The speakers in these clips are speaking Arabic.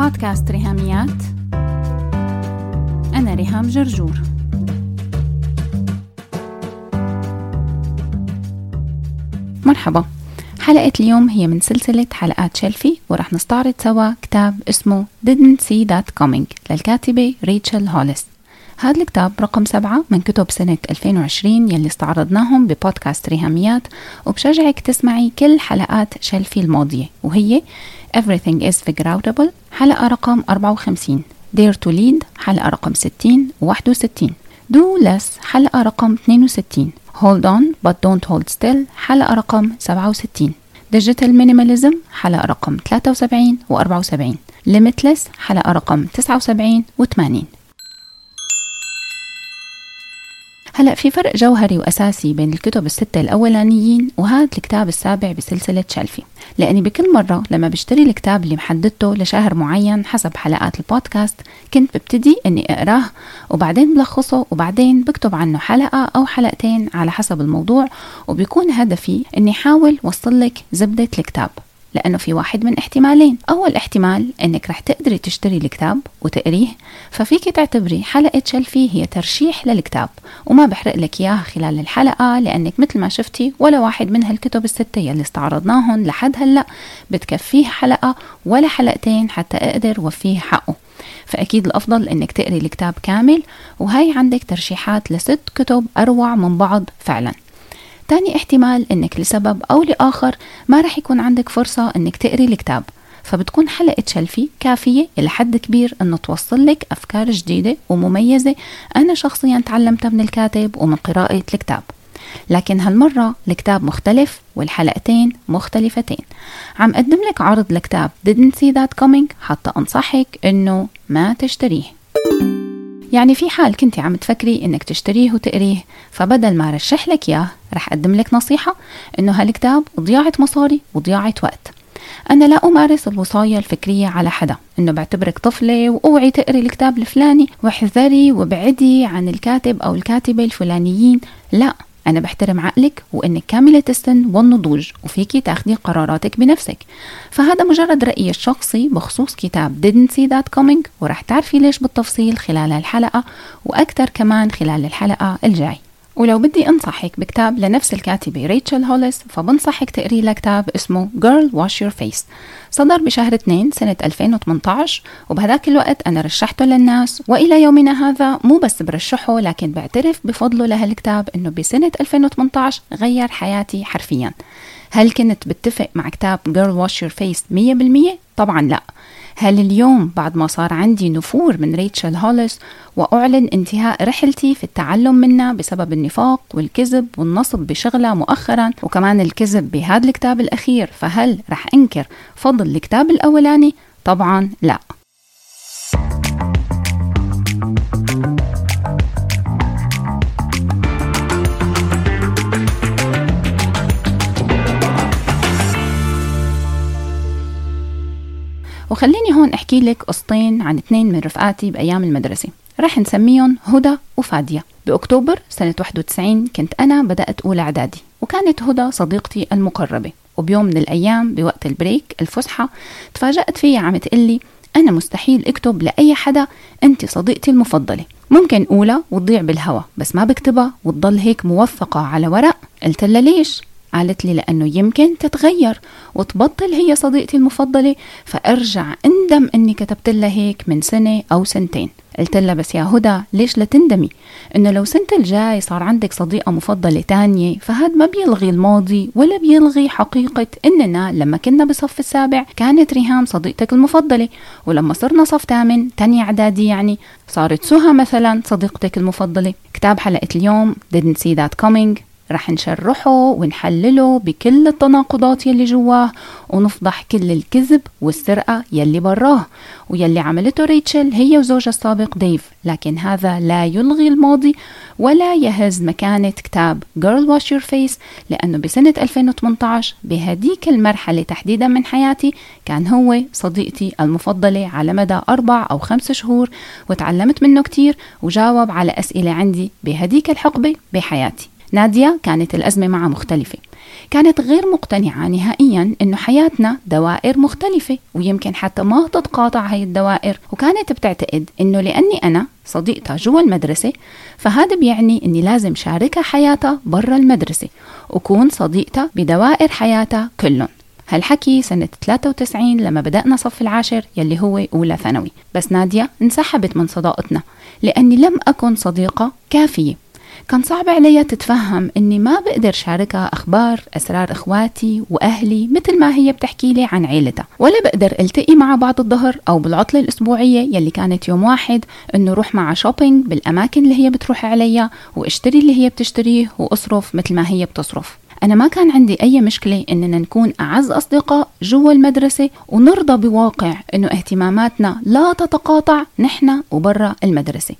بودكاست ريهاميات. أنا ريهام جرجور. مرحبا. حلقة اليوم هي من سلسلة حلقات شلفي ورح نستعرض سوا كتاب اسمه Didn't See That Coming للكاتبة ريتشل هوليس. هذا الكتاب رقم سبعة من كتب سنة 2020 يلي استعرضناهم ببودكاست ريهاميات وبشجعك تسمعي كل حلقات شلفي الماضية وهي Everything is Figure Outable حلقة رقم 54 Dare to Lead حلقة رقم 60 و 61 Do Less حلقة رقم 62 Hold On But Don't Hold Still حلقة رقم 67 Digital Minimalism حلقة رقم 73 و 74 Limitless حلقة رقم 79 و 80 هلا في فرق جوهري وأساسي بين الكتب الستة الأولانيين وهذا الكتاب السابع بسلسلة شلفي. لأني بكل مرة لما بشتري الكتاب اللي محددته لشهر معين حسب حلقات البودكاست كنت ببتدي إني أقراه وبعدين بلخصه وبعدين بكتب عنه حلقة أو حلقتين على حسب الموضوع وبيكون هدفي إني أحاول وصل لك زبدة الكتاب. لأنه في واحد من احتمالين. أول احتمال أنك رح تقدري تشتري الكتاب وتقريه ففيك تعتبري حلقة شلفي هي ترشيح للكتاب وما بحرق لك إياها خلال الحلقة لأنك مثل ما شفتي ولا واحد من هالكتب الستة يلي استعرضناهم لحد هلأ بتكفيه حلقة ولا حلقتين حتى أقدر وفيه حقه. فأكيد الأفضل أنك تقري الكتاب كامل وهي عندك ترشيحات لست كتب أروع من بعض فعلا. تاني احتمال إنك لسبب أو لآخر ما رح يكون عندك فرصة إنك تقري الكتاب. فبتكون حلقة شلفي كافية إلى حد كبير إنه توصل لك أفكار جديدة ومميزة. أنا شخصيا تعلمتها من الكاتب ومن قراءة الكتاب. لكن هالمرة الكتاب مختلف والحلقتين مختلفتين. عم أقدم لك عرض لكتاب Didn't See That Coming حتى أنصحك إنه ما تشتريه. يعني في حال كنت عم تفكري إنك تشتريه وتقريه فبدل ما رشح لك إياه رح أقدم لك نصيحة إنه هالكتاب ضياعة مصاري وضياعة وقت. أنا لا أمارس الوصاية الفكرية على حدا إنه بعتبرك طفلة وأوعي تقري الكتاب الفلاني واحذري وابعدي عن الكاتب أو الكاتبة الفلانيين لا. أنا بحترم عقلك وإنك كاملة السن والنضوج وفيكي تاخدي قراراتك بنفسك. فهذا مجرد رأيي الشخصي بخصوص كتاب Didn't See That Coming ورح تعرفي ليش بالتفصيل خلال الحلقة وأكثر كمان خلال الحلقة الجاي. ولو بدي أنصحك بكتاب لنفس الكاتبة ريتشل هوليس فبنصحك تقري لها كتاب اسمه Girl Wash Your Face. صدر بشهر 2 سنة 2018 وبهذاك الوقت أنا رشحته للناس. وإلى يومنا هذا مو بس برشحه لكن بعترف بفضله لهالكتاب إنه بسنة 2018 غير حياتي حرفيا. هل كنت بتفق مع كتاب Girl Wash Your Face 100%؟ طبعا لا. هل اليوم بعد ما صار عندي نفور من ريتشل هوليس وأعلن انتهاء رحلتي في التعلم منها بسبب النفاق والكذب والنصب بشغلة مؤخرا وكمان الكذب بهذا الكتاب الأخير فهل رح أنكر فضل الكتاب الأولاني؟ طبعا لا وخليني هون أحكي لك قصتين عن اثنين من رفقاتي بأيام المدرسة. رح نسميهم هدى وفادية. بأكتوبر سنة 91 كنت أنا بدأت أولى إعدادي وكانت هدى صديقتي المقربة. وبيوم من الأيام بوقت البريك الفسحة تفاجأت فيها عم تقلي أنا مستحيل أكتب لأي حدا أنت صديقتي المفضلة. ممكن أولى وتضيع بالهوا بس ما بكتبها وتضل هيك موثقة على ورق؟ قلت لها ليش؟ قالت لي لأنه يمكن تتغير وتبطل هي صديقتي المفضلة فأرجع أندم أني كتبت لها هيك من سنة أو سنتين. قلت لها بس يا هدى ليش لا تندمي؟ إنه لو سنة الجاي صار عندك صديقة مفضلة تانية فهاد ما بيلغي الماضي ولا بيلغي حقيقة إننا لما كنا بصف السابع كانت ريهام صديقتك المفضلة. ولما صرنا صف ثامن تانية إعدادي يعني صارت سهى مثلا صديقتك المفضلة. كتاب حلقة اليوم didn't see that coming. رح نشرحه ونحلله بكل التناقضات يلي جواه ونفضح كل الكذب والسرقة يلي براه. ويلي عملته ريتشل هي وزوجها السابق ديف. لكن هذا لا يلغي الماضي ولا يهز مكانة كتاب Girl Wash Your Face لأنه بسنة 2018 بهديك المرحلة تحديدا من حياتي كان هو صديقتي المفضلة على مدى أربع أو خمس شهور وتعلمت منه كتير وجاوب على أسئلة عندي بهديك الحقبة بحياتي. نادية كانت الأزمة معها مختلفة. كانت غير مقتنعة نهائيا إنه حياتنا دوائر مختلفة ويمكن حتى ما تتقاطع هاي الدوائر. وكانت بتعتقد إنه لأني أنا صديقتها جوا المدرسة فهذا بيعني إني لازم شاركها حياتها برا المدرسة وكون صديقتها بدوائر حياتها كلهم. هالحكي سنة 93 لما بدأنا صف العاشر يلي هو أولى ثانوي. بس نادية انسحبت من صداقتنا لأني لم أكن صديقة كافية. كان صعب علي تتفهم إني ما بقدر شاركها أخبار أسرار إخواتي وأهلي مثل ما هي بتحكي لي عن عيلتها. ولا بقدر التقي مع بعض الظهر أو بالعطلة الأسبوعية يلي كانت يوم واحد إنه روح مع شوبينج بالأماكن اللي هي بتروح عليها واشتري اللي هي بتشتريه وأصرف مثل ما هي بتصرف. أنا ما كان عندي أي مشكلة إننا نكون أعز أصدقاء جوا المدرسة ونرضى بواقع إنه اهتماماتنا لا تتقاطع نحن وبرا المدرسة.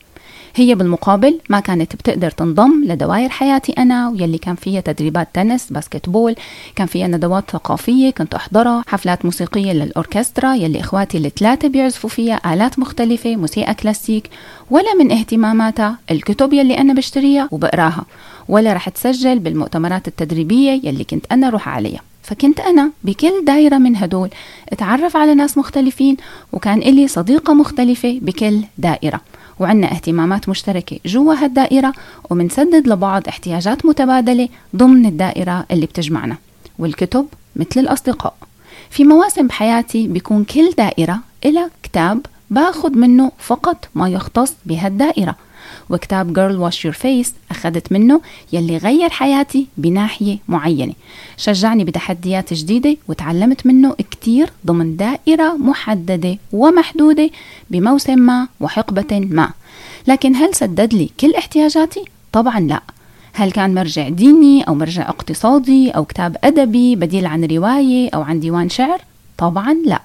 هي بالمقابل ما كانت بتقدر تنضم لدوائر حياتي أنا ويلي كان فيها تدريبات تنس باسكتبول كان فيها ندوات ثقافية كنت أحضرها حفلات موسيقية للأوركسترا يلي إخواتي الثلاثة بيعزفوا فيها آلات مختلفة موسيقى كلاسيك ولا من اهتماماتها الكتب يلي أنا بشتريها وبقراها ولا رح تسجل بالمؤتمرات التدريبية يلي كنت أنا روح عليها. فكنت أنا بكل دايرة من هدول أتعرف على ناس مختلفين وكان إلي صديقة مختلفة بكل دائرة وعندنا اهتمامات مشتركة جوا هالدائرة ومنسدد لبعض احتياجات متبادلة ضمن الدائرة اللي بتجمعنا والكتب مثل الأصدقاء. في مواسم بحياتي بيكون كل دائرة إلى كتاب باخد منه فقط ما يختص بهالدائرة. وكتاب Girl Wash Your Face أخذت منه يلي غير حياتي بناحية معينة شجعني بتحديات جديدة وتعلمت منه كتير ضمن دائرة محددة ومحدودة بموسم ما وحقبة ما لكن هل سدد لي كل احتياجاتي؟ طبعا لا هل كان مرجع ديني أو مرجع اقتصادي أو كتاب أدبي بديل عن رواية أو عن ديوان شعر؟ طبعا لا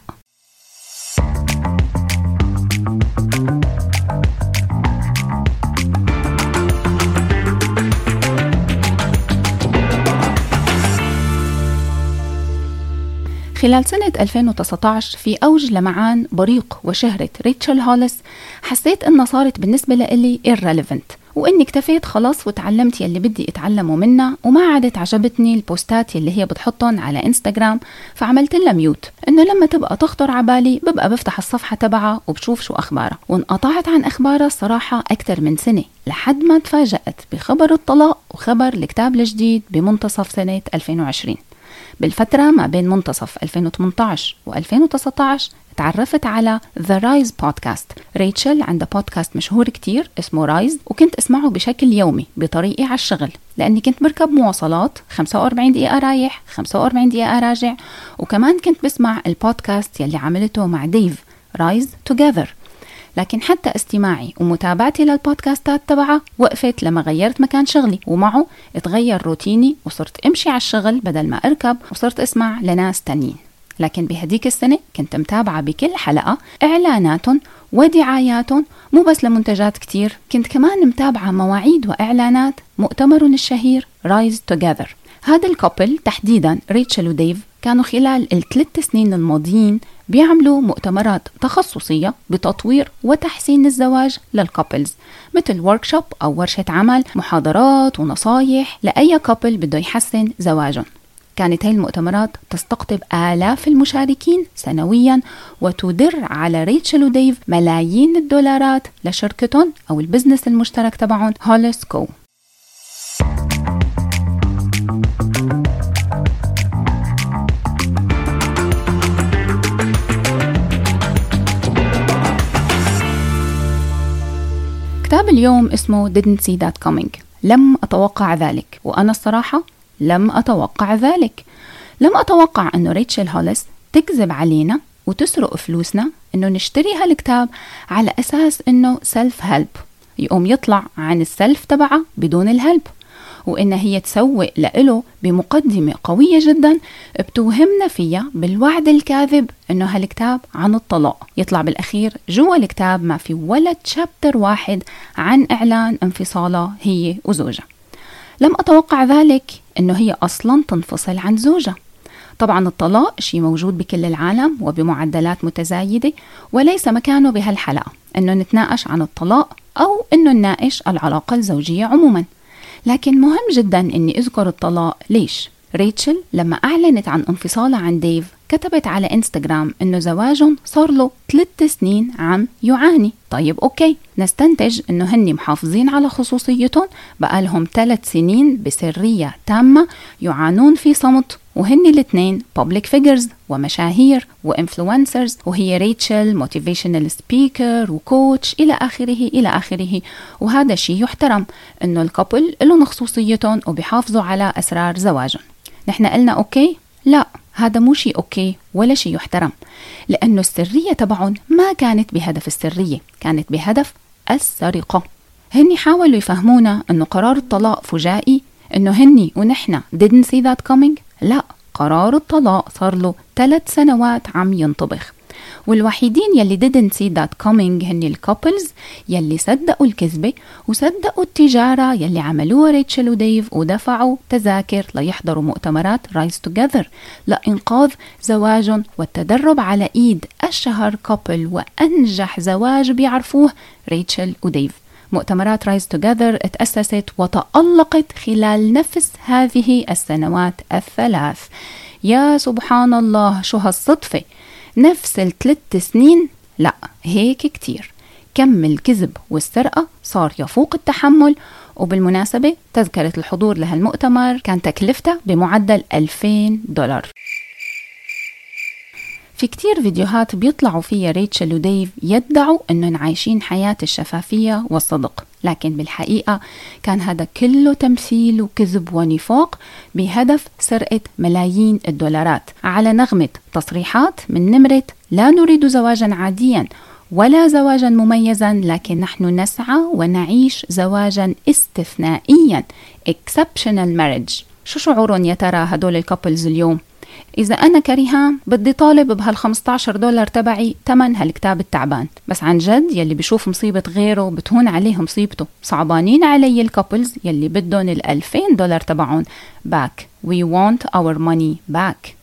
خلال سنة 2019 في أوج لمعان بريق وشهرة ريتشل هوليس حسيت إنها صارت بالنسبة لإلي irrelevant وإني اكتفيت خلاص وتعلمت يلي بدي أتعلمه منها وما عادت عجبتني البوستات يلي هي بتحطهم على إنستغرام فعملت لها mute. إنه لما تبقى تخطر عبالي ببقى بفتح الصفحة تبعها وبشوف شو أخبارها. وانقطعت عن أخبارها الصراحة أكثر من سنة لحد ما تفاجأت بخبر الطلاق وخبر الكتاب الجديد بمنتصف سنة 2020 بالفترة ما بين منتصف 2018 و 2019 تعرفت على The Rise podcast ريتشل عندها بودكاست مشهور كتير اسمه Rise وكنت أسمعه بشكل يومي بطريقي على الشغل لأني كنت بركب مواصلات 45 دقيقة رايح 45 دقيقة راجع وكمان كنت بسمع البودكاست يلي عملته مع ديف Rise Together لكن حتى استماعي ومتابعتي للبودكاستات تبعها وقفت لما غيرت مكان شغلي. ومعه اتغير روتيني وصرت امشي على الشغل بدل ما اركب وصرت اسمع لناس تانيين. لكن بهديك السنة كنت متابعة بكل حلقة إعلاناتهم ودعاياتهم مو بس لمنتجات كتير كنت كمان متابعة مواعيد وإعلانات. مؤتمرهم الشهير Rise Together هذا ال couple تحديدا ريتشل وديف كانوا خلال الثلاث سنين الماضيين بيعملوا مؤتمرات تخصصية بتطوير وتحسين الزواج لل couples مثل workshop أو ورشة عمل محاضرات ونصايح لأي couple بده يحسن زواجهم. كانت هاي المؤتمرات تستقطب آلاف المشاركين سنويا وتدر على ريتشل وديف ملايين الدولارات لشركتهم أو ال business المشترك تبعهم Hollis Co كتاب اليوم اسمه Didn't See That Coming. لم أتوقع ذلك. وأنا الصراحة لم أتوقع ذلك. لم أتوقع أنه ريتشل هوليس تكذب علينا وتسرق فلوسنا أنه نشتري هالكتاب على أساس أنه سيلف هيلب يقوم يطلع عن السلف تبعها بدون الهلب وإن هي تسوق لإله بمقدمة قوية جدا بتوهمنا فيها بالوعد الكاذب إنه هالكتاب عن الطلاق. يطلع بالأخير جوا الكتاب ما في ولا تشابتر واحد عن إعلان انفصالها هي وزوجها. لم أتوقع ذلك إنه هي أصلا تنفصل عن زوجها. طبعا الطلاق شيء موجود بكل العالم وبمعدلات متزايدة وليس مكانه بهالحلقة إنه نتناقش عن الطلاق أو إنه نناقش العلاقة الزوجية عموما. لكن مهم جدا إني أذكر الطلاق. ليش؟ ريتشل لما أعلنت عن انفصالها عن ديف كتبت على إنستغرام إنه زواجهم صار له ثلاث سنين عم يعاني. طيب أوكي. نستنتج إنه هني محافظين على خصوصيتهم. بقالهم ثلاث سنين بسرية تامة يعانون في صمت. وهن الاثنين public figures ومشاهير و influencers وهي ريتشل motivational speaker و coach إلى آخره إلى آخره. وهذا شيء يحترم إنه ال couple لهم خصوصيتهم وبيحافظوا على أسرار زواجهم. نحن قلنا okay؟ لا هذا مو شيء okay ولا شيء يحترم لأنه السرية تبعهم ما كانت بهدف السرية كانت بهدف السرقة. هني حاولوا يفهمونا إنه قرار الطلاق فجائي إنه هني ونحن didn't see that coming. لا قرار الطلاق صار له ثلاث سنوات عم ينطبخ. والوحيدين يلي didn't see that coming هن ال couples يلي صدقوا الكذبة وصدقوا التجارة يلي عملوها ريتشل وديف ودفعوا تذاكر ليحضروا مؤتمرات Rise Together لإنقاذ زواجهم والتدرب على إيد أشهر couple وأنجح زواج بيعرفوه ريتشل وديف. مؤتمرات رايز توجذر تأسست وتألقت خلال نفس هذه السنوات الثلاث. يا سبحان الله شو هالصدفة؟ نفس الثلاث سنين؟ لا هيك كتير. كم الكذب والسرقة صار يفوق التحمل؟ وبالمناسبة تذكرة الحضور لهالمؤتمر كان تكلفتها بمعدل 2000 دولار. في كتير فيديوهات بيطلعوا فيها ريتشل وديف يدعوا إنهم عايشين حياة الشفافية والصدق. لكن بالحقيقة كان هذا كله تمثيل وكذب ونفاق بهدف سرقة ملايين الدولارات. على نغمة تصريحات من نمرة لا نريد زواجا عاديا ولا زواجا مميزا لكن نحن نسعى ونعيش زواجا استثنائيا. Exceptional marriage. شو شعورهم يا ترى هدول الكابلز اليوم؟ إذا أنا كريهام بدي طالب بهال 15 دولار تبعي تمن هالكتاب التعبان. بس عن جد يلي بشوف مصيبة غيره بتهون عليه مصيبته. صعبانين علي ال couples يلي بدهم ال 2000 دولار تبعهم back we want our money back.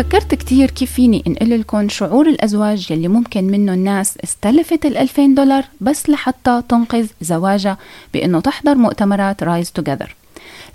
فكرت كتير كيف فيني انقل لكم شعور الأزواج يلي ممكن منه الناس استلفت ال 2000 دولار بس لحتى تنقذ زواجها بإنه تحضر مؤتمرات Rise Together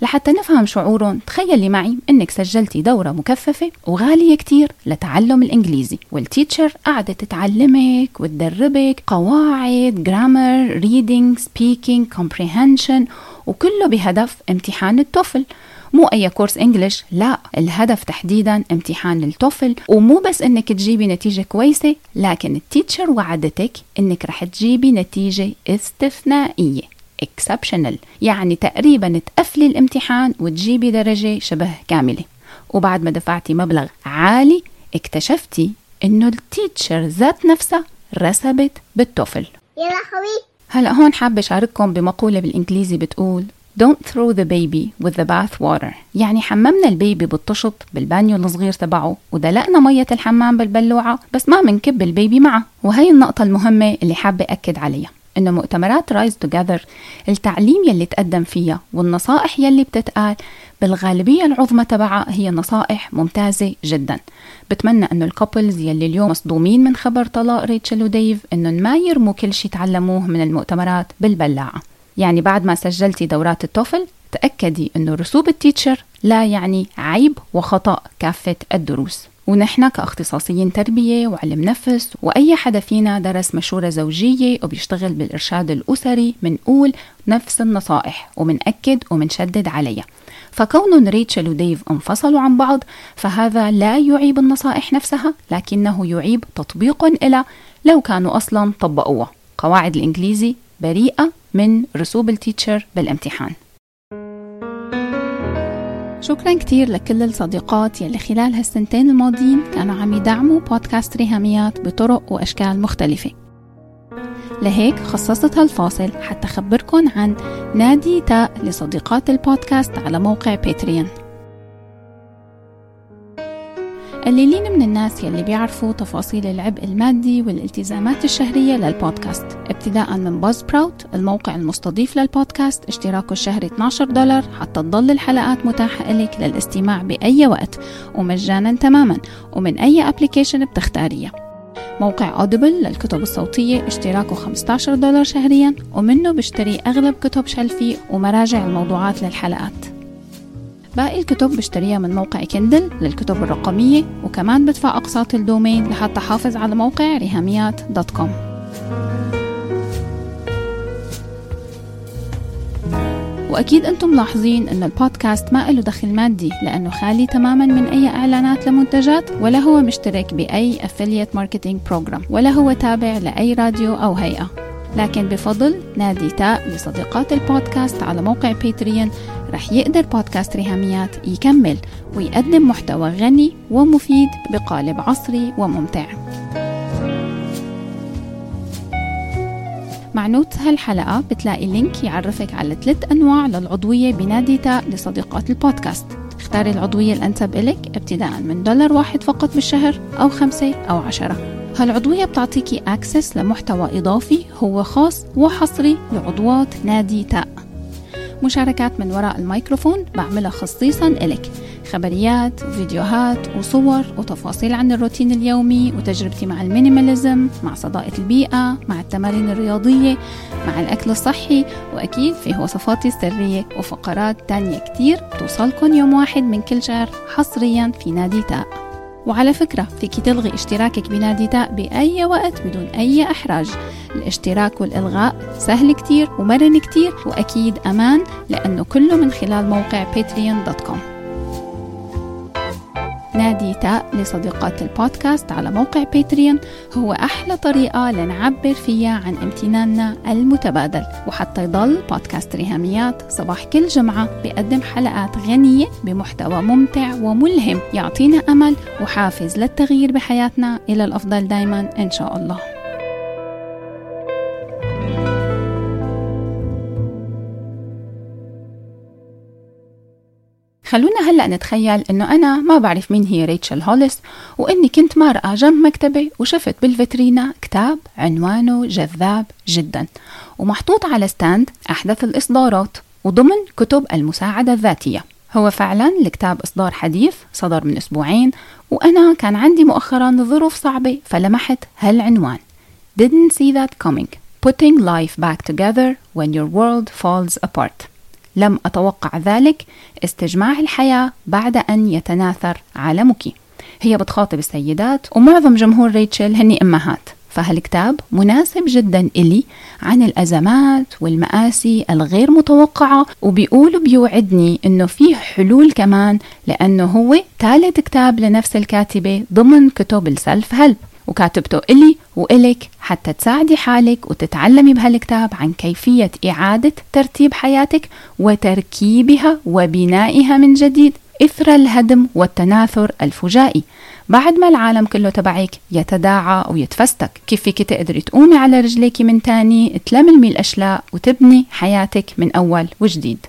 لحتى نفهم شعورهم تخيلي معي إنك سجلتي دورة مكثفة وغالية كتير لتعلم الإنجليزي وال teacher قعدت تعلمك وتدربك قواعد grammar reading speaking comprehension وكله بهدف امتحان ال TOEFL. مو أي course English لا الهدف تحديدا امتحان ال TOEFL ومو بس إنك تجيبي نتيجة كويسة لكن ال teacher وعدتك إنك رح تجيبي نتيجة استثنائية exceptional يعني تقريبا تقفلي الامتحان وتجيبي درجة شبه كاملة. وبعد ما دفعتي مبلغ عالي اكتشفتي إنه ال teacher ذات نفسها رسبت بال TOEFL. يا لهوي هلا هون حابة أشارككم بمقولة بالإنجليزي بتقول Don't throw the baby with the bath water. يعني حممنا ال baby بالطشط بالبانيو الصغير تبعه ودلقنا مية الحمام بالبلوعة بس ما منكب ال baby معه. وهي النقطة المهمة اللي حابة أكد عليها إنه مؤتمرات Rise Together التعليم يلي تقدم فيها والنصائح يلي بتتقال بالغالبية العظمى تبعها هي نصائح ممتازة جدا. بتمنى إنه ال couples يلي اليوم مصدومين من خبر طلاق ريتشل وديف إنهم ما يرموا كل شيء تعلموه من المؤتمرات بالبلاعة. يعني بعد ما سجلتي دورات ال TOEFL تأكدي إنه رسوب ال teacher لا يعني عيب وخطأ كافة الدروس. ونحن كأختصاصيين تربية وعلم نفس وأي حدا فينا درس مشورة زوجية وبيشتغل بالإرشاد الأسري منقول نفس النصائح ومنأكد ومنشدد عليها. فكون ريتشل وديف انفصلوا عن بعض فهذا لا يعيب النصائح نفسها لكنه يعيب تطبيق إلى لو كانوا أصلا طبقوها. قواعد الإنجليزي بريئة من رسوب ال teacher بالامتحان. شكرا كتير لكل الصديقات يلي خلال هالسنتين الماضيين كانوا عم يدعموا بودكاست ريهاميات بطرق وأشكال مختلفة. لهيك خصصت هالفاصل حتى أخبركن عن نادي تاء لصديقات البودكاست على موقع Patreon قليلين من الناس يلي بيعرفوا تفاصيل العبء المادي والالتزامات الشهرية للبودكاست. ابتداء من Buzzsprout الموقع المستضيف للبودكاست. اشتراكه الشهري 12 دولار حتى تضل الحلقات متاحة لك للاستماع بأي وقت ومجانا تماما ومن أي application بتختاريه موقع Audible للكتب الصوتية اشتراكه 15 دولار شهريا ومنه بشتري أغلب كتب شلفي ومراجع الموضوعات للحلقات. باقي الكتب بشتريها من موقع Kindle للكتب الرقمية وكمان بدفع أقساط ال domain لحتى حافظ على موقع ريهاميات dot com. وأكيد أنتم ملاحظين أن البودكاست ما له دخل مادي لأنه خالي تماما من أي إعلانات لمنتجات ولا هو مشترك بأي affiliate marketing program ولا هو تابع لأي راديو أو هيئة. لكن بفضل نادي تاء لصديقات البودكاست على موقع Patreon رح يقدر بودكاست ريهاميات يكمل ويقدم محتوى غني ومفيد بقالب عصري وممتع. مع note هالحلقة بتلاقي link يعرفك على ثلاث أنواع للعضوية بنادي تاء لصديقات البودكاست. اختاري العضوية الأنسب إلك ابتداء من دولار واحد فقط بالشهر أو خمسة أو عشرة. هالعضوية بتعطيكي access لمحتوى إضافي هو خاص وحصري لعضوات نادي تاء مشاركات من وراء الميكروفون بعملها خصيصا إلك. خبريات وفيديوهات وصور وتفاصيل عن الروتين اليومي وتجربتي مع المينيماليزم مع صداقة البيئة مع التمارين الرياضية مع الأكل الصحي وأكيد في وصفاتي السرية وفقرات تانية كتير توصلكن يوم واحد من كل شهر حصريا في نادي تاء وعلى فكرة فيك تلغي اشتراكك بنادي تاء بأي وقت بدون أي إحراج. الاشتراك والإلغاء سهل كتير ومرن كتير وأكيد أمان لأنه كله من خلال موقع patreon.com نادي تاء لصديقات البودكاست على موقع باتريون هو أحلى طريقة لنعبر فيها عن امتناننا المتبادل. وحتى يضل بودكاست ريهاميات صباح كل جمعة بيقدم حلقات غنية بمحتوى ممتع وملهم. يعطينا أمل وحافز للتغيير بحياتنا. إلى الأفضل دايما إن شاء الله. خلونا هلا نتخيل إنه أنا ما بعرف مين هي ريتشل هوليس وإني كنت مارقة جنب مكتبي وشفت بالفترينا كتاب عنوانه جذاب جدا ومحطوط على ستاند أحدث الإصدارات وضمن كتب المساعدة الذاتية. هو فعلا الكتاب إصدار حديث صدر من أسبوعين وأنا كان عندي مؤخرا ظروف صعبة فلمحت هالعنوان. Didn't see that coming. Putting life back together when your world falls apart. لم أتوقع ذلك استجماع الحياة بعد أن يتناثر عالمك. هي بتخاطب السيدات ومعظم جمهور ريتشل هني أمهات. فهالكتاب مناسب جدا إلي عن الأزمات والمآسي الغير متوقعة؟ وبيقول بيوعدني إنه فيه حلول كمان لأنه هو ثالث كتاب لنفس الكاتبة ضمن كتب السلف هيلب وكاتبته إلي وإلك حتى تساعدي حالك وتتعلمي بهالكتاب عن كيفية إعادة ترتيب حياتك وتركيبها وبنائها من جديد. إثر الهدم والتناثر الفجائي. بعد ما العالم كله تبعك يتداعى ويتفستك. كيف فيك تقدري تقومي على رجليك من تاني تلملمي الأشلاء وتبني حياتك من أول وجديد.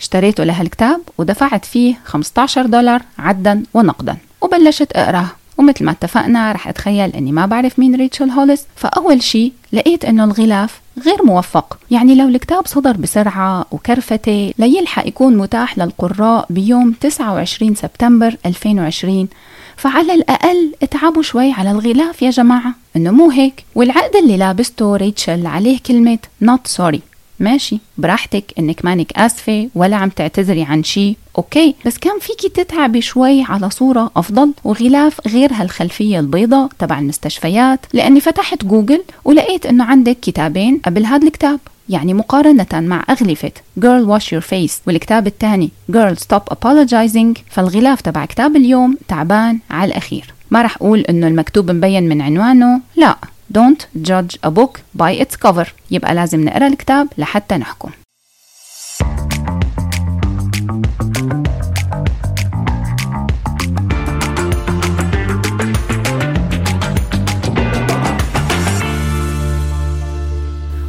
اشتريته لهالكتاب ودفعت فيه 15 دولار عدا ونقدا. وبلشت اقراه ومثل ما اتفقنا رح أتخيل إني ما بعرف مين ريتشل هوليس. فأول شي لقيت إنه الغلاف غير موفق. يعني لو الكتاب صدر بسرعة وكرفتة ليلحق يكون متاح للقراء بيوم 29 سبتمبر 2020 فعلى الأقل اتعبوا شوي على الغلاف يا جماعة. إنه مو هيك؟ والعقد اللي لابسته ريتشل عليه كلمة not sorry. ماشي براحتك إنك مانك آسفة ولا عم تعتذري عن شيء أوكي. بس كان فيكي تتعبي شوي على صورة أفضل وغلاف غير هالخلفية البيضاء تبع المستشفيات. لأني فتحت جوجل ولقيت إنه عندك كتابين قبل هذا الكتاب. يعني مقارنة مع أغلفة Girl Wash Your Face. والكتاب الثاني Girl Stop Apologizing. فالغلاف تبع كتاب اليوم تعبان على الأخير. ما رح أقول إنه المكتوب مبين من عنوانه. لا. Don't judge a book by its cover. يبقى لازم نقرأ الكتاب لحتى نحكم.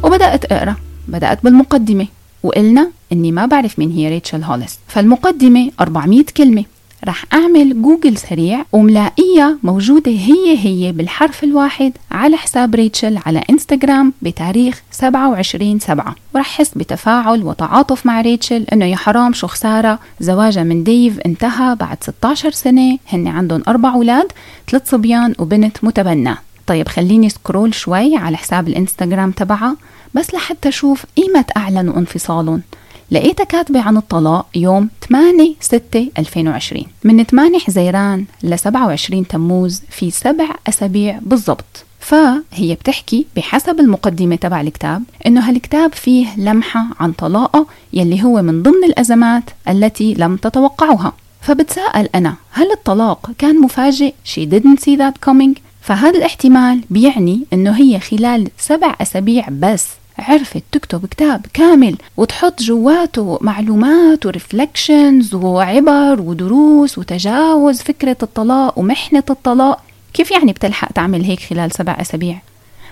وبدأت أقرأ. بدأت بالمقدمة. وقلنا إني ما بعرف مين هي ريتشل هوليس فالمقدمة 400 كلمة. رح أعمل جوجل سريع وملاقيها موجودة هي هي بالحرف الواحد على حساب ريتشل على إنستغرام بتاريخ 27 سبعة. ورح حس بتفاعل وتعاطف مع ريتشل إنه يا حرام شو خسارة. زواجها من ديف انتهى بعد 16 سنة. هن عندهم أربع أولاد ثلاث صبيان وبنت متبناه طيب خليني سكرول شوي على حساب الإنستغرام تبعها بس لحتى أشوف ايمت اعلنوا انفصالهم لقيتها كاتبة عن الطلاق يوم 8 6 2020 من 8 حزيران ل 27 تموز في سبع أسابيع بالضبط. فهي بتحكي بحسب المقدمة تبع الكتاب إنه هالكتاب فيه لمحة عن طلاقة يلي هو من ضمن الأزمات التي لم تتوقعها. فبتساءل أنا هل الطلاق كان مفاجئ she didn't see that coming فهذا الاحتمال بيعني إنه هي خلال سبع أسابيع بس عرفت تكتب كتاب كامل وتحط جواته معلومات و reflections وعبر ودروس وتجاوز فكرة الطلاق ومحنة الطلاق. كيف يعني بتلحق تعمل هيك خلال سبع أسابيع؟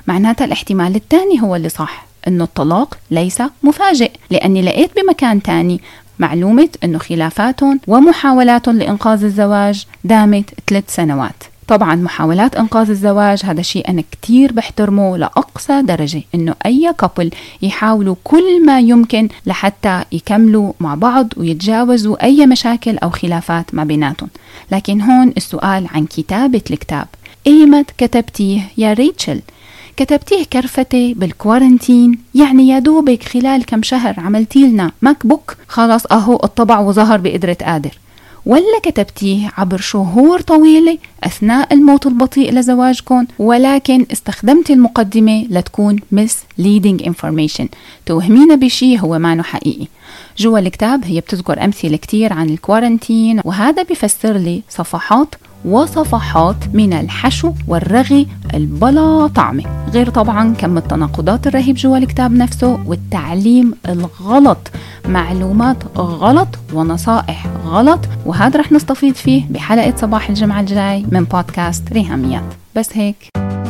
معناتها الاحتمال الثاني هو اللي صح إنه الطلاق ليس مفاجئ لأني لقيت بمكان تاني. معلومة إنه خلافاتهم ومحاولاتهم لإنقاذ الزواج دامت ثلاث سنوات. طبعا محاولات إنقاذ الزواج هذا شيء أنا كتير بحترمه لأقصى درجة إنه أي couple يحاولوا كل ما يمكن لحتى يكملوا مع بعض ويتجاوزوا أي مشاكل أو خلافات ما بيناتهم. لكن هون السؤال عن كتابة الكتاب. إيمت كتبتيه يا ريتشل؟ كتبتيه كرفتي بال quarantine؟ يعني يا دوبك خلال كم شهر عملتي لنا make book؟ خلاص أهو الطبع وظهر بقدرة قادر. ولا كتبتيه عبر شهور طويلة أثناء الموت البطيء لزواجكم ولكن استخدمتي المقدمة لتكون misleading information. توهمينا بشي هو ما حقيقي. جوا الكتاب هي بتذكر أمثلة كتير عن الكوارنتين وهذا بفسر لي صفحات وصفحات من الحشو والرغي البلا طعمة غير طبعا كم التناقضات الرهيب جوا الكتاب نفسه والتعليم الغلط معلومات غلط ونصائح غلط وهذا رح نستفيد فيه بحلقة صباح الجمعة الجاي من بودكاست ريهاميات. بس هيك.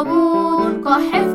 القبور كحفظ